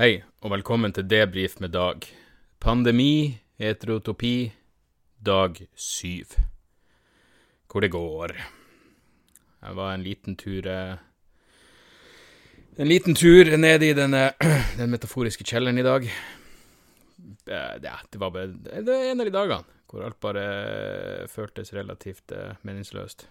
Hei, og velkommen til Debrif med Dag. Pandemi, heterotopi, dag syv. Hvor det går. Jeg var en liten tur eh, En liten tur ned i denne, den metaforiske kjelleren i dag. Eh, Ja, det var bare Det var en av de dagene hvor alt bare føltes relativt eh, meningsløst.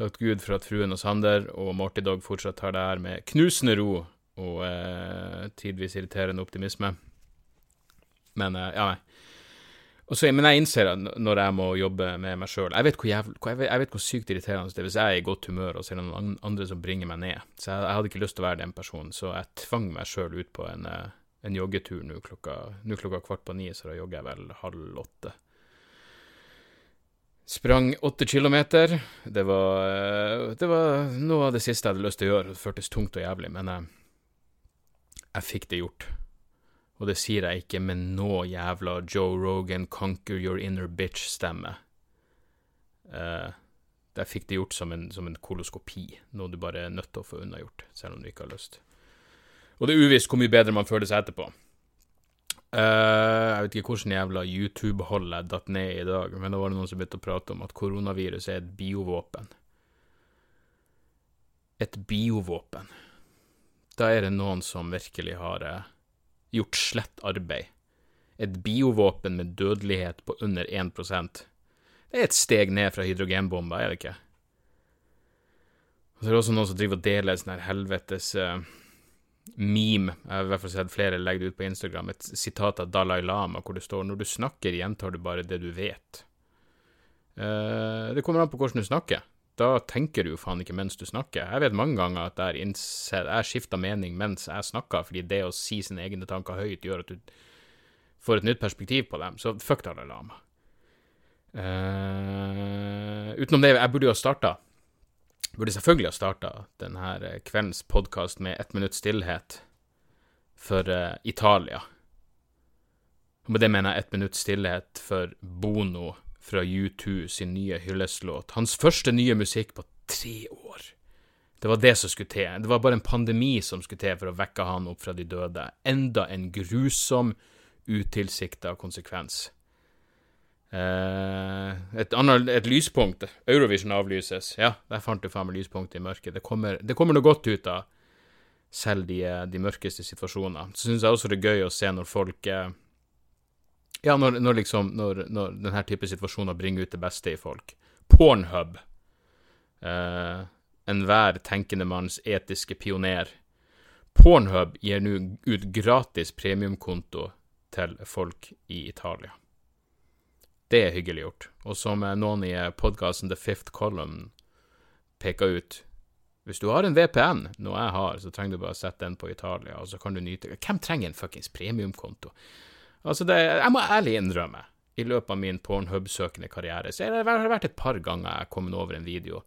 Takk Gud for at fruen og Sander og Morty Dog fortsatt har det her med knusende ro og eh, tidvis irriterende optimisme. Men eh, ja, nei. Og så- men jeg innser at når jeg må jobbe med meg sjøl jeg, jeg, vet- hvor sykt irriterende det er hvis jeg er i godt humør, og så er noen andre som bringer meg ned. Så jeg, jeg hadde ikke lyst til å være den personen, så jeg tvang meg sjøl ut på en, eh, en joggetur nå klokka, klokka kvart på ni, så da jogger jeg vel halv åtte. Sprang åtte kilometer. Det var, eh, det var noe av det siste jeg hadde lyst til å gjøre. Det føltes tungt og jævlig, men jeg, jeg fikk det gjort. Og det sier jeg ikke med noe jævla Joe Rogan, conquer your inner bitch-stemme. Uh, jeg fikk det gjort som en, som en koloskopi, noe du bare er nødt til å få unnagjort, selv om du ikke har lyst. Og det er uvisst hvor mye bedre man føler seg etterpå. Uh, jeg vet ikke hvordan jævla YouTube-hold jeg datt ned i dag, men da var det noen som begynte å prate om at koronavirus er et biovåpen. Et biovåpen. Da er det noen som virkelig har eh, gjort slett arbeid. Et biovåpen med dødelighet på under 1% Det er et steg ned fra hydrogenbomber, er det ikke? Og så er det også noen som driver og deler sånn her helvetes eh, meme. Jeg har i hvert fall sett flere legge det ut på Instagram. Et sitat av Dalai Lama hvor det står 'Når du snakker, gjentar du bare det du vet'. Eh, det kommer an på hvordan du snakker. Da tenker du jo faen ikke mens du snakker. Jeg vet mange ganger at jeg har jeg skifta mening mens jeg snakker, fordi det å si sine egne tanker høyt gjør at du får et nytt perspektiv på dem. Så fuck Dalai Lama. Uh, utenom det, jeg burde jo ha starta Burde selvfølgelig ha starta denne kveldens podkast med ett minutts stillhet for uh, Italia. Og med det mener jeg ett minutts stillhet for Bono fra U2 sin nye hylleslåt. Hans første nye musikk på tre år. Det var det som skulle til. Det var bare en pandemi som skulle til for å vekke han opp fra de døde. Enda en grusom, utilsikta konsekvens. Eh, et, annet, et lyspunkt. Eurovision avlyses. Ja, der fant du faen meg lyspunktet i mørket. Det kommer, det kommer noe godt ut av selv de, de mørkeste situasjoner. Så syns jeg også det er gøy å se når folk eh, Ja, når, når liksom Når, når denne type situasjoner bringer ut det beste i folk. Pornhub. Eh, Enhver tenkende manns etiske pioner. Pornhub gir nå ut gratis premiumkonto til folk i Italia. Det er hyggelig gjort. Og som eh, noen i podkasten The Fifth Column peker ut Hvis du har en VPN, noe jeg har, så trenger du bare å sette den på Italia, og så kan du nyte Hvem trenger en fuckings premiumkonto? Altså, det, jeg må ærlig innrømme, i løpet av min Pornhub-søkende karriere, så har det vært et par ganger jeg har kommet over en video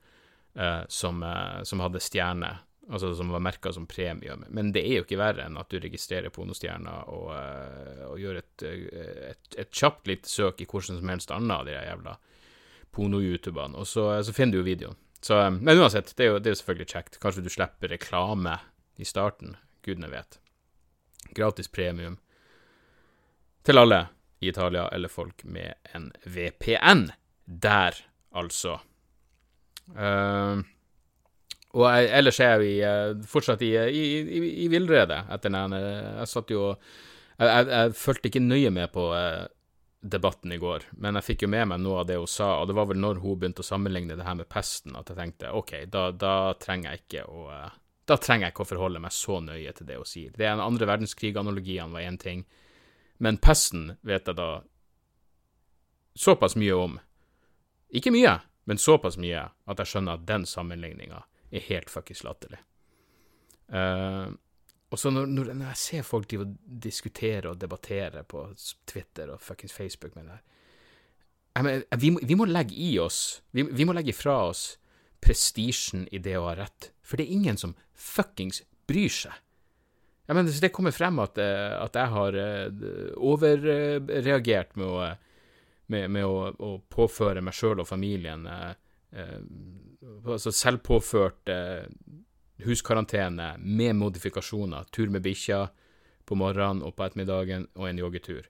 eh, som, eh, som hadde stjerne, altså som var merka som premium. Men det er jo ikke verre enn at du registrerer pornostjerner og, eh, og gjør et, eh, et, et kjapt lite søk i hvordan som helst annet av de jævla porno-youtubene, og så, så finner du jo videoen. Så, eh, men uansett, det er, jo, det er jo selvfølgelig kjekt. Kanskje du slipper reklame i starten. Gudene vet. Gratis premium til alle i Italia, eller folk med en VPN. Der, altså. Uh, og jeg, ellers er jeg jo eh, fortsatt i, i, i, i villrede etter den eh, Jeg satt jo Jeg, jeg, jeg fulgte ikke nøye med på eh, debatten i går, men jeg fikk jo med meg noe av det hun sa, og det var vel når hun begynte å sammenligne det her med pesten, at jeg tenkte OK, da, da trenger jeg ikke å Da trenger jeg ikke å forholde meg så nøye til det hun sier. Det er en andre verdenskrig-analogien var én ting, men pesten vet jeg da såpass mye om. Ikke mye, men såpass mye at jeg skjønner at den sammenligninga er helt fuckings latterlig. Uh, og så når, når, jeg ser folk drive diskutere og debattere på Twitter og fuckings Facebook med det her vi, må, vi må legge i oss vi, vi må legge ifra oss prestisjen i det å ha rett, for det er ingen som fuckings bryr seg. Jeg men hvis det kommer frem at, eh, at jeg har eh, overreagert med å, med, med å, å påføre meg sjøl og familien eh, eh, altså selvpåført eh, huskarantene med modifikasjoner, tur med bikkja på morgenen og på ettermiddagen og en joggetur.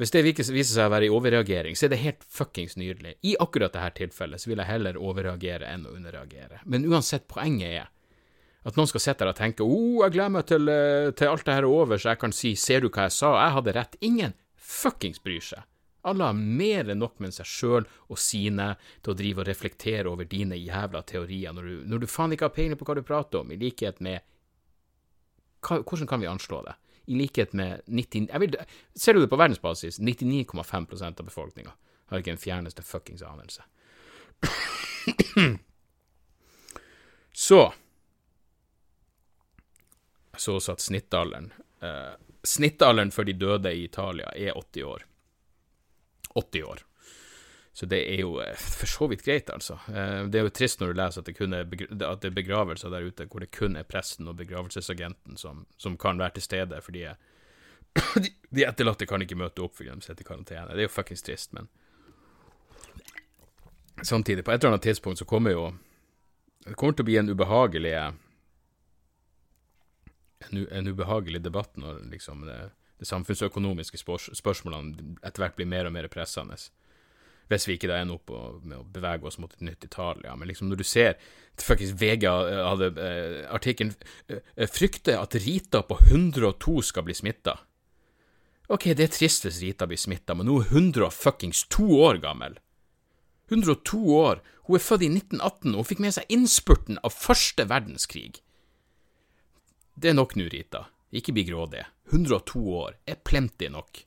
Hvis det viser seg å være i overreagering, så er det helt fuckings nydelig. I akkurat dette tilfellet så vil jeg heller overreagere enn å underreagere. Men uansett, poenget er at noen skal sitte der og tenke oh, jeg gleder meg til, eh, til alt det her er over, så jeg kan si ser du hva jeg sa, jeg hadde rett. Ingen fuckings bryr seg. Alle har mer enn nok med seg sjøl og sine til å drive og reflektere over dine jævla teorier, når du, når du faen ikke har peiling på hva du prater om, i likhet med hva, Hvordan kan vi anslå det? i likhet med 90, vil, Ser du det på verdensbasis, 99,5% av befolkninga har ikke en fjerneste fuckings anelse. Så så at snittalderen eh, Snittalderen for de døde i Italia er 80 år. 80 år. Så det er jo eh, for så vidt greit, altså. Eh, det er jo trist når du leser at det, kun er, at det er begravelser der ute hvor det kun er presten og begravelsesagenten som, som kan være til stede, fordi de etterlatte kan ikke møte opp fordi de sitter i karantene. Det er jo fuckings trist, men samtidig, på et eller annet tidspunkt så kommer jo Det kommer til å bli en ubehagelig en, en ubehagelig debatt når liksom det, det samfunnsøkonomiske spørs, spørsmålene etter hvert blir mer og mer pressende. Hvis vi ikke da ender opp med å bevege oss mot et nytt Italia. Men liksom når du ser faktisk VG hadde eh, artikkelen eh, 'Frykter at Rita på 102 skal bli smitta'. Ok, det er trist hvis Rita blir smitta, men hun er 102 år gammel. 102 år. Hun er født i 1918, og hun fikk med seg innspurten av første verdenskrig. Det er nok nå, Rita. Ikke bli grådig. 102 år er plenty nok.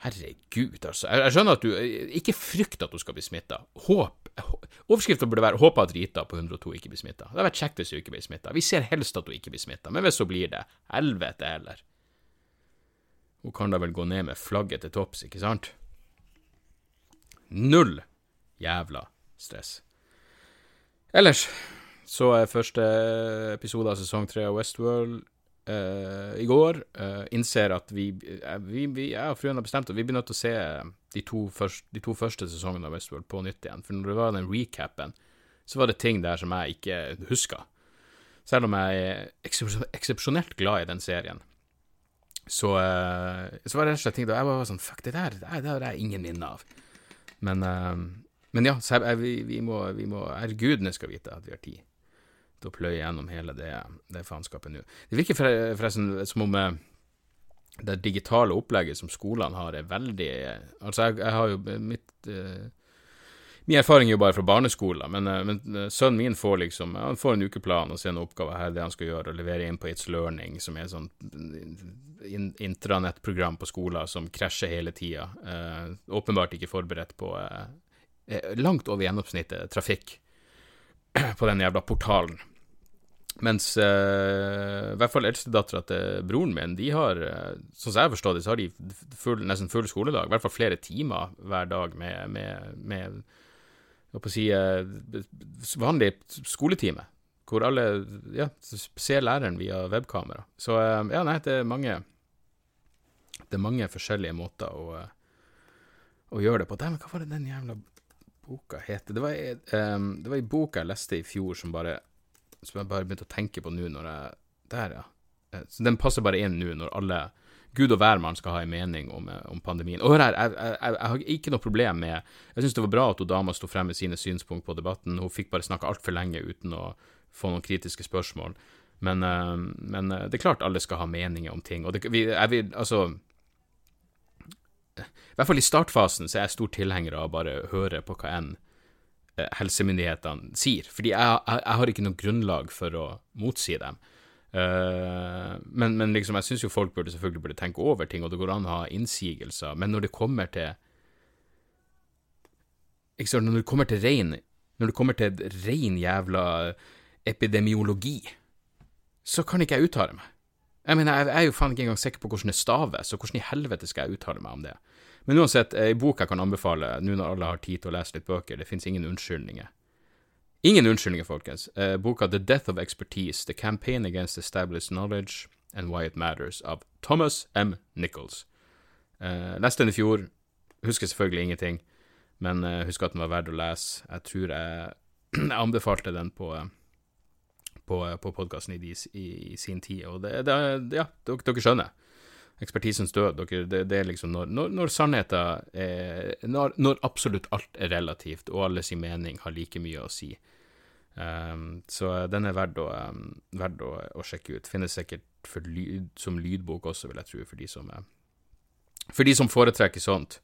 Herregud, altså. Jeg, jeg, skjønner at du Ikke frykt at hun skal bli smitta. Overskriften burde være 'Håper at Rita på 102 ikke blir smitta'. Det hadde vært kjekt hvis hun ikke blir smitta. Vi ser helst at hun ikke blir smitta, men hvis hun blir det, helvete heller. Hun kan da vel gå ned med flagget til topps, ikke sant? Null jævla stress. Ellers så er første episode av sesong tre av Westworld uh, i går. Uh, innser at vi, uh, vi, vi Jeg og fruen har bestemt at vi blir nødt til å se de to, første, de to, første sesongene av Westworld på nytt igjen. For når det var den recapen, så var det ting der som jeg ikke huska. Selv om jeg er eksepsjonelt glad i den serien. Så, så var det rett og slett ting da jeg var sånn Fuck, det der det har jeg ingen minne av. Men, men ja, så jeg, vi, vi, må, vi må Herregudene skal vite at vi har tid til å pløye gjennom hele det, det faenskapet nå. Det virker forresten som om eh, det digitale opplegget som skolene har, er veldig Altså, jeg, jeg har jo mitt uh, Min erfaring er jo bare fra barneskolen, men, uh, men sønnen min får liksom Han får en ukeplan og ser en oppgave her, det han skal gjøre, og levere inn på It's Learning, som er et sånt in, intranettprogram på skolen som krasjer hele tida. Uh, åpenbart ikke forberedt på langt over gjennomsnittet trafikk på den jævla portalen. Mens uh, i hvert fall eldstedattera til broren min, de har, uh, sånn som jeg forstår det, så har de full, nesten full skoledag. I hvert fall flere timer hver dag med, med, med hva på å si, uh, vanlig skoletime. Hvor alle ja, ser læreren via webkamera. Så ja, nei, det er mange Det er mange forskjellige måter å, å gjøre det på. Dæven, hva var det den jævla boka het? Det var, um, bok jeg leste i fjor som bare som jeg bare begynte å tenke på nå når jeg Der, ja. Eh, så den passer bare inn nå når alle Gud og hvermann skal ha en mening om, eh, om pandemien. Og hør her, jeg, jeg, jeg, har ikke noe problem med Jeg syns det var bra at hun dama sto frem med sine synspunkt på debatten. Hun fikk bare snakke altfor lenge uten å få noen kritiske spørsmål. Men, uh, men det er klart alle skal ha meninger om ting. Og det, vi, jeg vil, altså I hvert fall i startfasen så er jeg stor tilhenger av å bare høre på hva enn Eh, helsemyndighetene sier, fordi jeg, jeg, jeg, har ikke noe grunnlag for å motsi dem. Uh, men, men, liksom, jeg syns jo folk burde selvfølgelig burde tenke over ting, og det går an å ha innsigelser, men når det kommer til ikke sant, Når det kommer til rein Når det kommer til rein jævla epidemiologi, så kan ikke jeg uttale meg. Jeg mener, jeg er jo faen ikke engang sikker på hvordan det staves, så hvordan i helvete skal jeg uttale meg om det? Men uansett, ei bok jeg kan anbefale nå når alle har tid til å lese litt bøker, det fins ingen unnskyldninger. Ingen unnskyldninger, folkens. Eh, boka The Death of Expertise, The Campaign Against Established Knowledge and Why It Matters av Thomas M. Nichols. Eh, leste den i fjor, husker selvfølgelig ingenting, men eh, husker at den var verdt å lese. Jeg tror jeg, jeg anbefalte den på eh, på, på podkasten i, i, i, sin tid, og det, det ja, dere, dere skjønner ekspertisens død. Dere, det, det, er liksom når, når, når sannheten er når, når, absolutt alt er relativt, og alle sin mening har like mye å si. Um, så den er verdt å, um, verdt å, å sjekke ut. Finnes sikkert lyd, som lydbok også, vil jeg tro, for de som, for de som foretrekker sånt.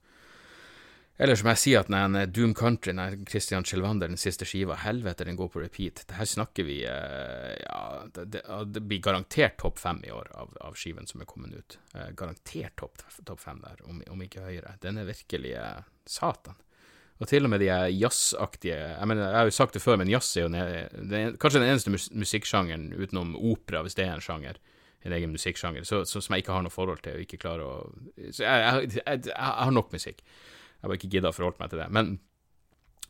Eller som jeg sier, at den Doom Country, den Christian Schilvander, den siste skiva, helvete, den går på repeat. Det her snakker vi eh, Ja, det, det, det blir garantert topp fem i år av, av, skiven som er kommet ut. Eh, garantert topp top fem der, om, om, ikke høyere. Den er virkelig eh, satan. Og til og med de jazzaktige Jeg mener, jeg har jo sagt det før, men jazz er jo er kanskje den eneste musikksjangeren utenom opera, hvis det er en sjanger, en egen musikksjanger, så, så, som jeg ikke har noe forhold til og ikke klarer å jeg, jeg, jeg, jeg har nok musikk. Jeg bare ikke gidda å forholde meg til det. Men,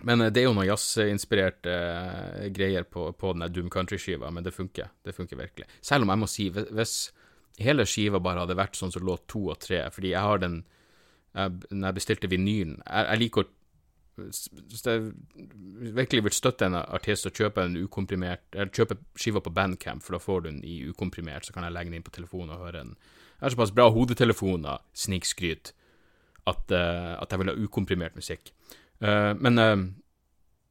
men eh, det er jo noen jazzinspirerte uh, greier på, på den Doom Country-skiva, men det funker. Det funker virkelig. Selv om jeg må si, hvis hele skiva bare hadde vært sånn som låt to og tre, fordi jeg har den jeg, Når jeg bestilte vinylen jeg, jeg liker å hvis jeg virkelig vil støtte en artist og kjøpe en ukomprimert Eller kjøpe skiva på Bandcamp, for da får du den i ukomprimert, så kan jeg legge den inn på telefonen og høre den. Jeg har såpass bra hodetelefoner, snikskryt, at, uh, at jeg vil ha ukomprimert musikk. Uh, men, uh,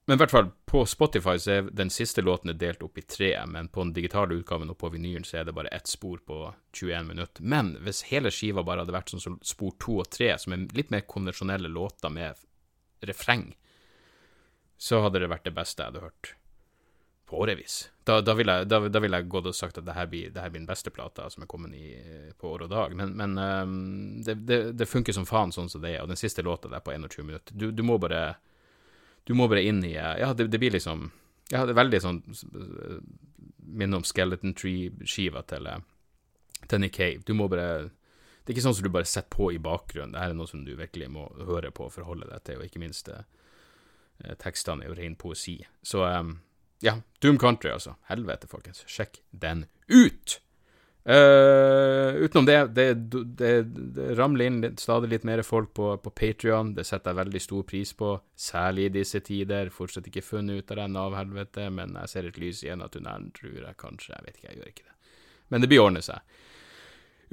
men i hvert fall, på Spotify så er den siste låten delt opp i tre, men på den digitale utgaven og på vinylen så er det bare ett spor på 21 minutter. Men hvis hele skiva bare hadde vært sånn som spor to og tre, som er litt mer konvensjonelle låter med refreng, så hadde det vært det beste jeg hadde hørt på årevis. Da, da ville jeg, da, da vil jeg gått og sagt at det her blir, det her blir den beste plata som er kommet i, på år og dag. Men, men um, det, det, det, funker som faen sånn som det er, og den siste låta der på 21 minutter Du, du må bare Du må bare inn i Ja, det, det blir liksom Ja, det er veldig sånn Minner om Skeleton Tree-skiva til, til Nick Cave. Du må bare Det er ikke sånn som du bare setter på i bakgrunnen. Det her er noe som du virkelig må høre på og forholde deg til, og ikke minst eh, tekstene er jo ren poesi. Så um, ja, Doom Country, altså. Helvete, folkens. Sjekk den ut! Uh, utenom det, det, det, det, ramler inn stadig litt mer folk på, på Patrion. Det setter jeg veldig stor pris på, særlig i disse tider. Fortsatt ikke funnet ut av den av helvete, men jeg ser et lys igjen av tunnelen, tror jeg kanskje. Jeg vet ikke, jeg gjør ikke det. Men det blir ordne seg.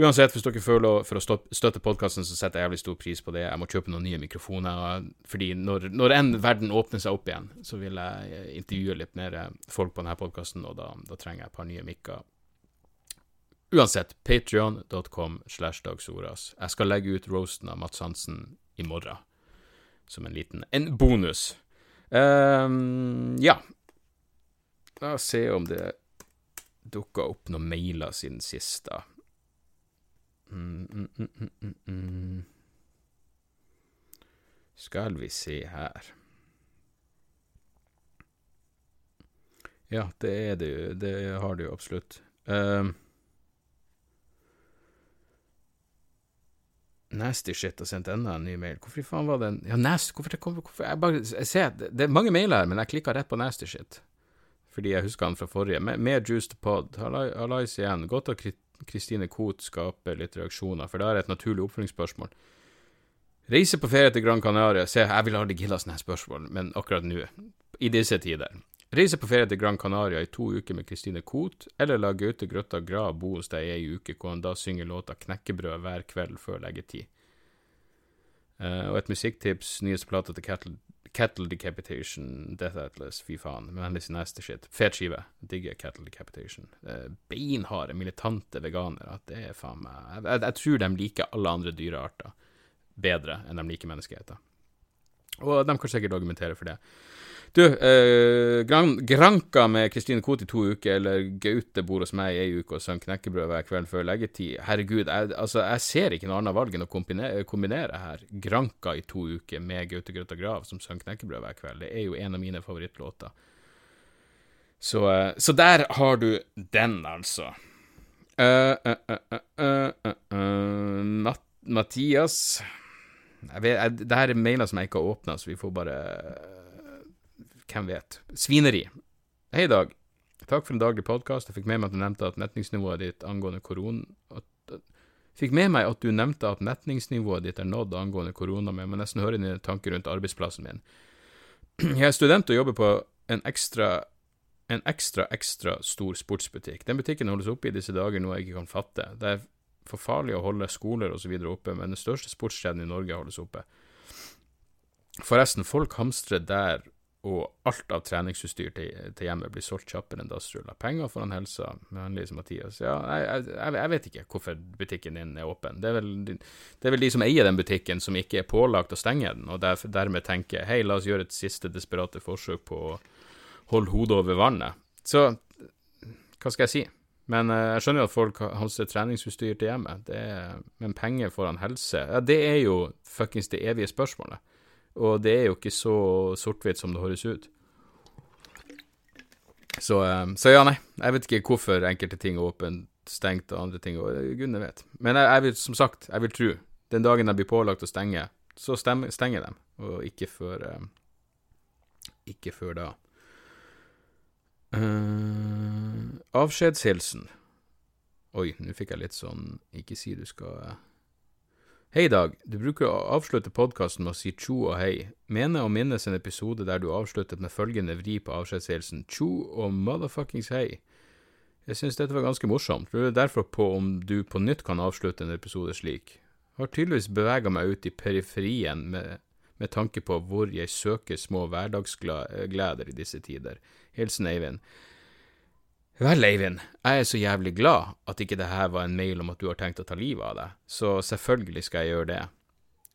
Uansett, hvis dere føler for å støtte podkasten, så setter jeg jævlig stor pris på det. Jeg må kjøpe noen nye mikrofoner, fordi når, når en verden åpner seg opp igjen, så vil jeg intervjue litt mer folk på denne podkasten, og da, da, trenger jeg et par nye mikker. Uansett, patrion.com slash dagsordas. Jeg skal legge ut roasten av Mats Hansen i morgen, som en liten en bonus. Um, ja. La oss se om det dukka opp noen mailer siden sist, da. Mm, mm, mm, Skal vi se her Ja, det er det jo. Det har det jo absolutt. Um, Nasty shit har sendt enda en ny mail. Hvorfor faen var det Ja, nasty Hvorfor, hvorfor, hvorfor Jeg bare jeg ser det, er mange mailer her, men jeg klikka rett på nasty shit. Fordi jeg husker han fra forrige. Mer juice to pod. Hallais igjen. Godt å Kristine Koht skaper litt reaksjoner, for det er et naturlig oppfølgingsspørsmål. Reise på ferie til Gran Canaria Se, jeg vil aldri gilla sånne spørsmål, men akkurat nå, i disse tider. Reise på ferie til Gran Canaria i to uker med Kristine Koht, eller la Gaute Grøtta Grav bo hos deg i ei uke, hvor han da synger låta Knekkebrød hver kveld før leggetid. Uh, og et musikktips, nyeste plata til Cattle Cattle Decapitation, Death Atlas, fy faen. Men litt neste shit. Fet skive. Digger Cattle Decapitation. Eh, beinharde, militante veganere. Det er faen meg jeg, jeg, jeg, tror de liker alle andre dyrearter bedre enn de liker menneskeheter. Og de kan sikkert argumentere for det. Du, eh, gran, Granka med Kristine Koht i to uker, eller Gaute bor hos meg i ei uke og sønn knekkebrød hver kveld før leggetid. Herregud, jeg, altså, jeg ser ikke noe annet valg enn å kombinere, kombinere her. Granka i to uker med Gaute Grøtta Grav som sønn knekkebrød hver kveld. Det er jo en av mine favorittlåter. Så, eh, så der har du den, altså. Uh, Mat Mathias jeg vet, jeg, Det her er mailer som jeg ikke har åpna, så vi får bare Hvem vet? Svineri. Hei, Dag. Takk for en daglig podkast. Jeg fikk med meg at du nevnte at metningsnivået ditt angående korona Fikk med meg at du nevnte at metningsnivået ditt er nådd angående korona, men jeg må nesten høre dine tanker rundt arbeidsplassen min. Jeg er student og jobber på en ekstra en ekstra, ekstra stor sportsbutikk. Den butikken holdes oppe i disse dager, noe jeg ikke kan fatte. Det er for farlig å holde skoler osv. oppe, men den største sportskjeden i Norge holdes oppe. Forresten, folk hamstrer der og alt av treningsutstyr til, til hjemmet blir solgt kjappere enn dassruller. Penger foran helsa, med vennligst Mathias. Ja, jeg, jeg, jeg, vet ikke hvorfor butikken din er åpen. Det er, vel, det er, vel, de som eier den butikken, som ikke er pålagt å stenge den, og der, dermed tenker hei, la oss gjøre et siste desperate forsøk på å holde hodet over vannet. Så hva skal jeg si? Men uh, jeg skjønner jo at folk har treningsutstyr til hjemmet, men penger foran helse, ja, det er jo fuckings det evige spørsmålet. Og det er jo ikke så sort-hvitt som det høres ut. Så, um, så, ja, nei. Jeg vet ikke hvorfor enkelte ting er åpent, stengt, og andre ting og Gudene vet. Men jeg, jeg, vil, som sagt, jeg vil tro den dagen de blir pålagt å stenge, så stemmer, stenger de, og ikke før um, Ikke før da. Uh, avskjedshilsen. Oi, nå fikk jeg litt sånn Ikke si du skal Hei, Dag. Du bruker å avslutte podkasten med å si tjo og hei. Mener å minnes en episode der du avsluttet med følgende vri på avskjedshilsen tjo og motherfuckings hei. Jeg synes dette var ganske morsomt. Lurer derfor på om du på nytt kan avslutte en episode slik. Har tydeligvis bevega meg ut i periferien med, med tanke på hvor jeg søker små hverdagsgleder i disse tider. Hilsen Eivind. Vel, Eivind, jeg er så jævlig glad at ikke det her var en mail om at du har tenkt å ta livet av deg, så selvfølgelig skal jeg gjøre det.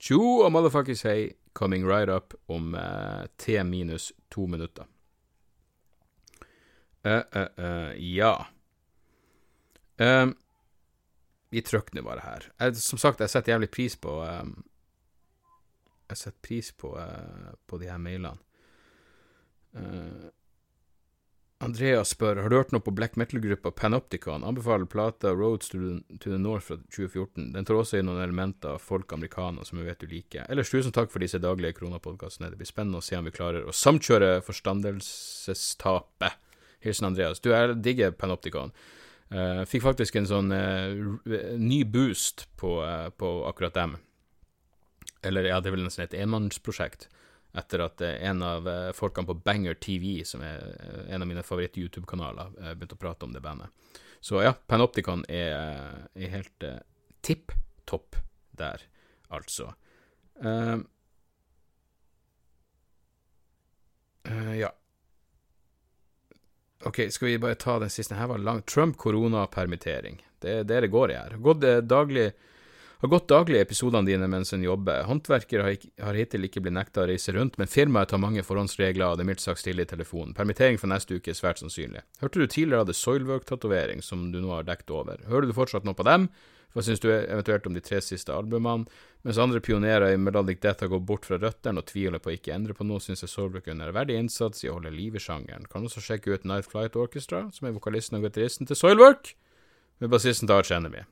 Tjo og motherfuckers hei, coming right up om uh, T minus to minutter. Uh, uh, ja. Um, vi trykker nå bare her. Jeg, som sagt, jeg setter jævlig pris på um, Jeg setter pris på, på de her mailene. Uh, Andrea spør har du hørt noe på black metal-gruppa Panopticon. Anbefaler plata Roads to the, North fra 2014. Den tar også inn noen elementer av folk americana som jeg vet du liker. Ellers tusen takk for disse daglige Kronapodkastene. Det blir spennende å se om vi klarer å samkjøre forstandelsestapet. Hilsen Andreas. Du, jeg digger Panopticon. Uh, fikk faktisk en sånn uh, ny boost på, uh, på akkurat dem. Eller ja, det er vel nesten et enmannsprosjekt etter at eh, en av eh, folkene på Banger TV, som er eh, en av mine favoritt-YouTube-kanaler, begynte å prate om det bandet. Så ja, Panopticon er, er helt uh, tipp topp der, altså. Uh, uh, ja. OK, skal vi bare ta den siste? Her var lang. Trump-koronapermittering. Det er det det går i her. Gått daglig har gått daglig i episodene dine mens en jobber. Håndverkere har, har, hittil ikke blitt nekta å reise rundt, men firmaet tar mange forhåndsregler, og det er mildt sagt stille i telefonen. Permittering for neste uke er svært sannsynlig. Hørte du tidligere hadde Soilwork-tatovering, som du nå har dekket over. Hører du fortsatt noe på dem? Hva syns du eventuelt om de tre siste albumene? Mens andre pionerer i Melodic Death har gått bort fra røttene og tviler på å ikke endre på noe, syns jeg Soilwork er verdig innsats i å holde liv i sjangeren. Kan også sjekke ut Night Flight Orchestra, som er vokalisten og gitaristen til Soilwork, med bassisten Arch Enemy.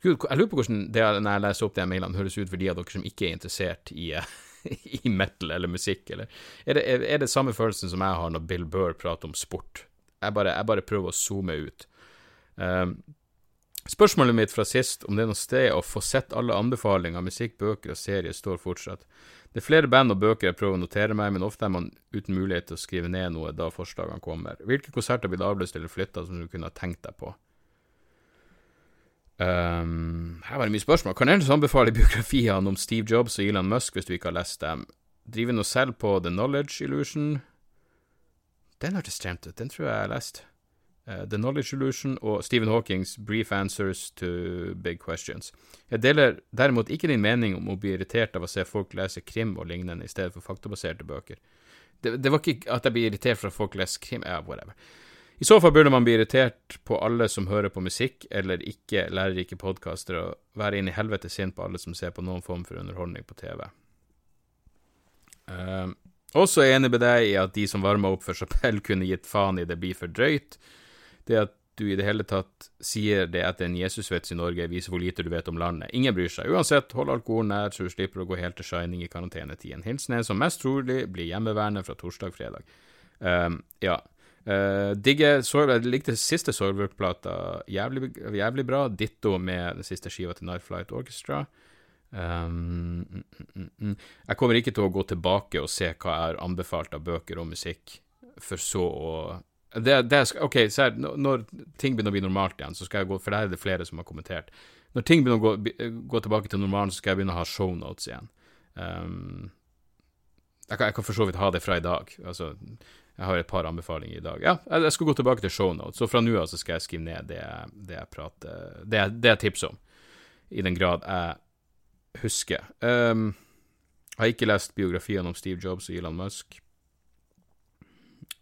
Gud, jeg lurer på hvordan det når jeg leser opp de mailene, høres ut for de av dere som ikke er interessert i, i metal eller musikk, eller er det, er, det, samme følelsen som jeg har når Bill Burr prater om sport? Jeg bare, jeg bare prøver å zoome ut. Um, spørsmålet mitt fra sist, om det er noe sted å få sett alle anbefalinger musikk, bøker og serier, står fortsatt. Det er flere band og bøker jeg prøver å notere meg, men ofte er man uten mulighet til å skrive ned noe da forslagene kommer. Hvilke konserter blir avlyst eller flytta som du kunne ha tenkt deg på? Um, her var det mye spørsmål. Kan ellers anbefale biografiene om Steve Jobs og Elon Musk hvis du ikke har lest dem. Driver nå selv på The Knowledge Illusion. Den hørtes stremt ut. Den tror jeg jeg har lest. Uh, The Knowledge Illusion og Stephen Hawkings Brief Answers to Big Questions. Jeg deler derimot ikke din mening om å bli irritert av å se folk lese krim og lignende i stedet for faktabaserte bøker. Det, det var ikke at jeg blir irritert for at folk leser krim, ja, whatever. I så fall burde man bli irritert på alle som hører på musikk eller ikke lærerike podkaster, og være inn i helvete sint på alle som ser på noen form for underholdning på TV. Uh, Også enig med deg i at de som varma opp for Chapelle, kunne gitt faen i det blir for drøyt. Det at du i det hele tatt sier det etter en Jesusvits i Norge, viser hvor lite du vet om landet. Ingen bryr seg. Uansett, hold alkoholen nær, så du slipper å gå helt til shining i karantenetiden. Hilsen en som mest trolig blir hjemmeværende fra torsdag-fredag. Um, ja. Uh, digger Jeg likte siste Soilwork-plata jævlig, jævlig, bra. Ditto med den siste skiva til Night Flight Orchestra. Um, mm, mm, mm. Jeg kommer ikke til å gå tilbake og se hva jeg har anbefalt av bøker og musikk, for så å det, det, OK, så her, når ting begynner å bli normalt igjen, så skal jeg gå For der er det flere som har kommentert. Når ting begynner å gå, gå tilbake til normalen, så skal jeg begynne å ha shownotes igjen. Um, jeg, jeg kan for så vidt ha det fra i dag. Altså, jeg har et par anbefalinger i dag. Ja, jeg skal gå tilbake til shownotes, og fra nå av så skal jeg skrive ned det, det jeg prater det, jeg tipser om. I den grad jeg husker. Um, jeg har ikke lest biografien om Steve Jobs og Elon Musk.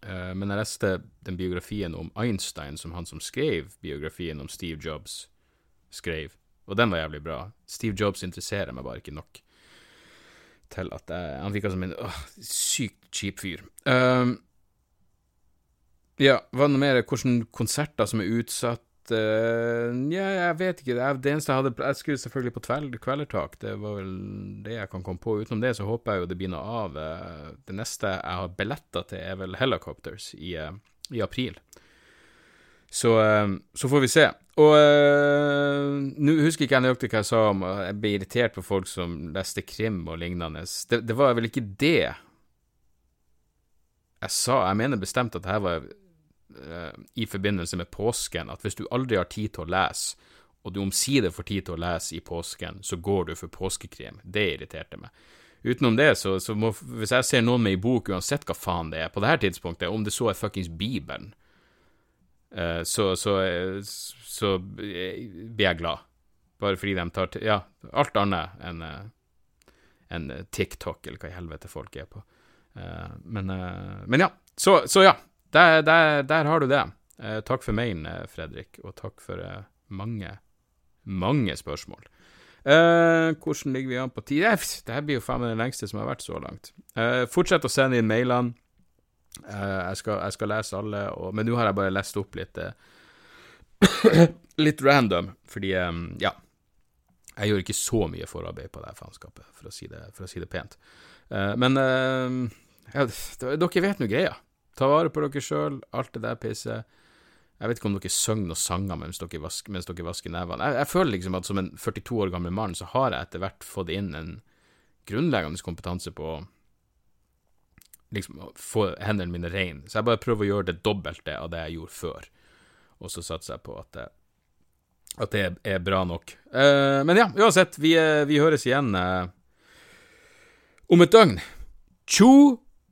Uh, men jeg leste den biografien om Einstein, som han som skrev biografien om Steve Jobs, skrev. Og den var jævlig bra. Steve Jobs interesserer meg bare ikke nok til at jeg Han virka som en åh, sykt kjip fyr. Um, ja, hva noe mer? Hvilke konserter som er utsatt? uh, Ja, jeg vet ikke. Det eneste jeg hadde Jeg skulle selvfølgelig på Kvelertak. Det var vel det jeg kan komme på. Utenom det så håper jeg jo det blir noe av. Uh, det neste jeg har billetter til, er vel Helicopters i, uh, i april. Så, så, får vi se. Og nå husker ikke jeg nøyaktig hva jeg sa om Jeg ble irritert på folk som leste krim og lignende. Det, det var vel ikke det jeg sa. Jeg mener bestemt at det her var i forbindelse med påsken at hvis du aldri har tid til å lese, og du omsider får tid til å lese i påsken, så går du for påskekrim. Det irriterte meg. Utenom det, så, så må, hvis jeg ser noen med ei bok, uansett hva faen det er, på det her tidspunktet, om det så er fuckings Bibelen, uh, så, så, så, blir jeg glad. Bare fordi de tar til Ja, alt annet enn en TikTok, eller hva i helvete folk er på. Men, men, ja. Så, så ja, der, der, der har du det. Eh, takk for mailen, eh, Fredrik, og takk for eh, mange, mange spørsmål. Eh, hvordan ligger vi an på tid? Det her blir jo faen meg det lengste som har vært så langt. Eh, fortsett å sende inn mailene. Eh, jeg, skal, jeg, skal, lese alle, og, men nå har jeg bare lest opp litt Litt random, fordi Ja. Jeg gjør ikke så mye forarbeid på det faenskapet, for, for, å si det pent. men ja, dere vet nå greia. Ta vare på dere sjøl, alt det der pisset. Jeg vet ikke om dere synger noen sanger mens dere, vasker, mens vasker nevene. Jeg, jeg, føler liksom at som en 42 år gammel mann, så har jeg etter hvert fått inn en grunnleggende kompetanse på å liksom få hendene mine rene. Så jeg bare prøver å gjøre det dobbelte av det jeg gjorde før. Og så satser jeg på at at det er bra nok. Uh, men ja, uansett, vi, eh, vi høres igjen uh, om et døgn. Tjo